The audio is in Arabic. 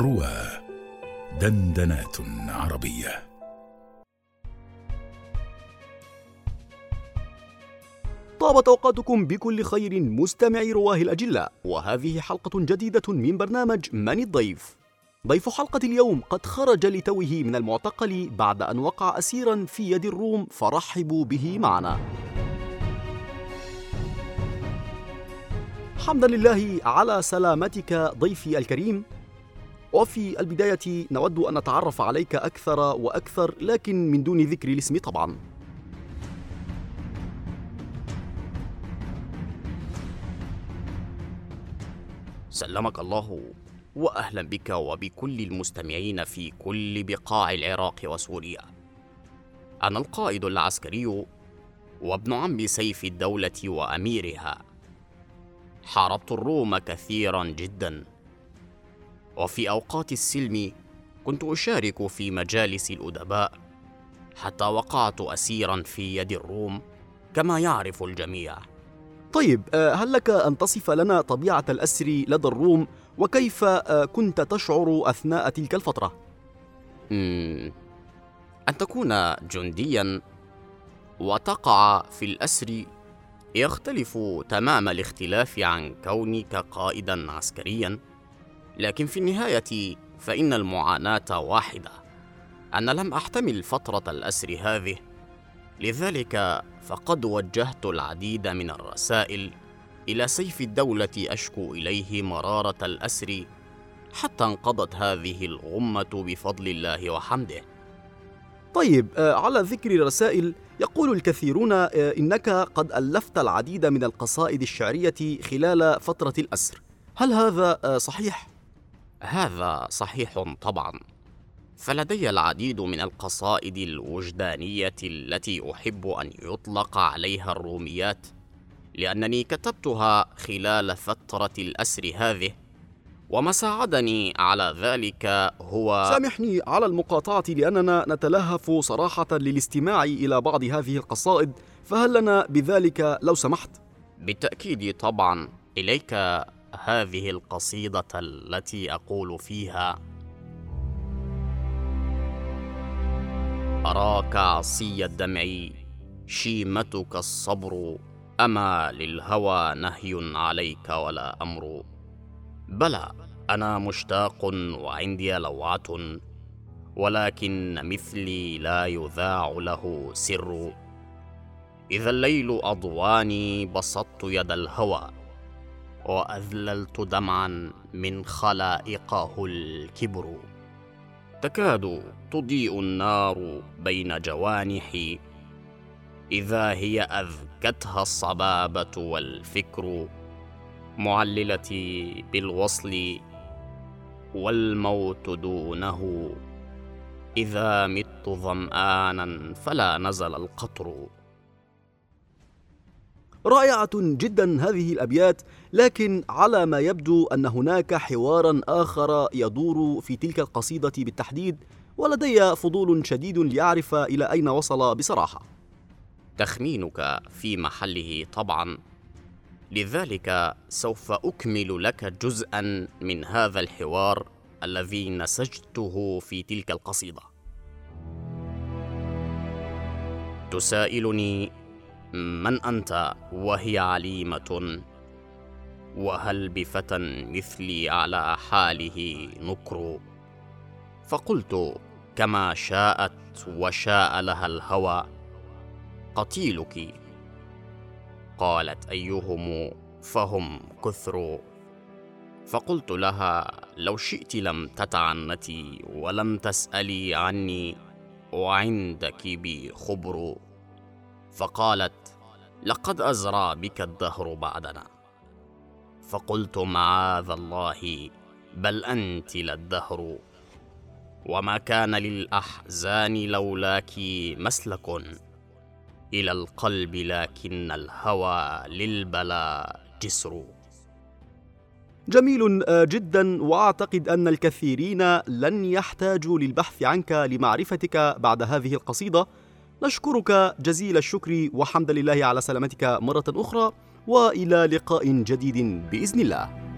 روى دندنات عربية. طابت أوقاتكم بكل خير مستمعي رواة الأجلاء وهذه حلقة جديدة من برنامج من الضيف. ضيف حلقة اليوم قد خرج لتوه من المعتقل بعد أن وقع أسيرا في يد الروم فرحبوا به معنا. حمدا لله على سلامتك ضيفي الكريم. وفي البداية نود أن نتعرف عليك أكثر وأكثر لكن من دون ذكر الاسم طبعاً. سلمك الله واهلا بك وبكل المستمعين في كل بقاع العراق وسوريا. أنا القائد العسكري وابن عم سيف الدولة وأميرها. حاربت الروم كثيرا جدا. وفي أوقات السلم كنت أشارك في مجالس الأدباء حتى وقعت اسيرا في يد الروم كما يعرف الجميع. طيب آه، هل لك أن تصف لنا طبيعة الأسر لدى الروم وكيف آه، كنت تشعر أثناء تلك الفترة؟ أن تكون جنديا وتقع في الأسر يختلف تمام الاختلاف عن كونك قائدا عسكريا. لكن في النهاية فإن المعاناة واحدة أنا لم أحتمل فترة الأسر هذه. لذلك فقد وجهت العديد من الرسائل إلى سيف الدولة أشكو إليه مرارة الأسر حتى انقضت هذه الغمة بفضل الله وحمده. طيب آه، على ذكر الرسائل يقول الكثيرون آه، إنك قد ألفت العديد من القصائد الشعرية خلال فترة الأسر. هل هذا آه، صحيح؟ هذا صحيح طبعا. فلدي العديد من القصائد الوجدانية التي أحب أن يطلق عليها الروميات لأنني كتبتها خلال فترة الأسر هذه وما ساعدني على ذلك هو سامحني على المقاطعة لأننا نتلهف صراحة للاستماع إلى بعض هذه القصائد فهل لنا بذلك لو سمحت؟ بالتأكيد طبعا إليك هذه القصيدة التي أقول فيها أراك عصي الدمع شيمتك الصبر أما للهوى نهي عليك ولا أمر. بلى أنا مشتاق وعندي لوعة ولكن مثلي لا يذاع له سر. إذا الليل أضواني بسطت يد الهوى. وأذللت دمعا من خلائقه الكبر. تكاد تضيء النار بين جوانحي. إذا هي أذكتها الصبابة والفكر معللتي بالوصل والموت دونه. إذا مت ظمانا فلا نزل القطر. رائعة جدا هذه الأبيات لكن على ما يبدو أن هناك حوارا آخر يدور في تلك القصيدة بالتحديد ولدي فضول شديد لأعرف إلى أين وصل بصراحة. تخمينك في محله طبعا. لذلك سوف أكمل لك جزءا من هذا الحوار الذي نسجته في تلك القصيدة. تسائلني من أنت وهي عليمة؟ وهل بفتى مثلي على حاله نكر؟ فقلت كما شاءت وشاء لها الهوى قتيلك. قالت أيهم فهم كثر. فقلت لها لو شئت لم تتعنتي ولم تسألي عني وعندك بي خبر. فقالت لقد أزرى بك الدهر بعدنا. فقلت معاذ الله بل أنت للدهر وما كان للأحزان لولاك مسلك إلى القلب لكن الهوى للبلاء جسر. جميل آه، جدا. وأعتقد أن الكثيرين لن يحتاجوا للبحث عنك لمعرفتك بعد هذه القصيدة. نشكرك جزيل الشكر وحمد لله على سلامتك مرة أخرى وإلى لقاء جديد بإذن الله.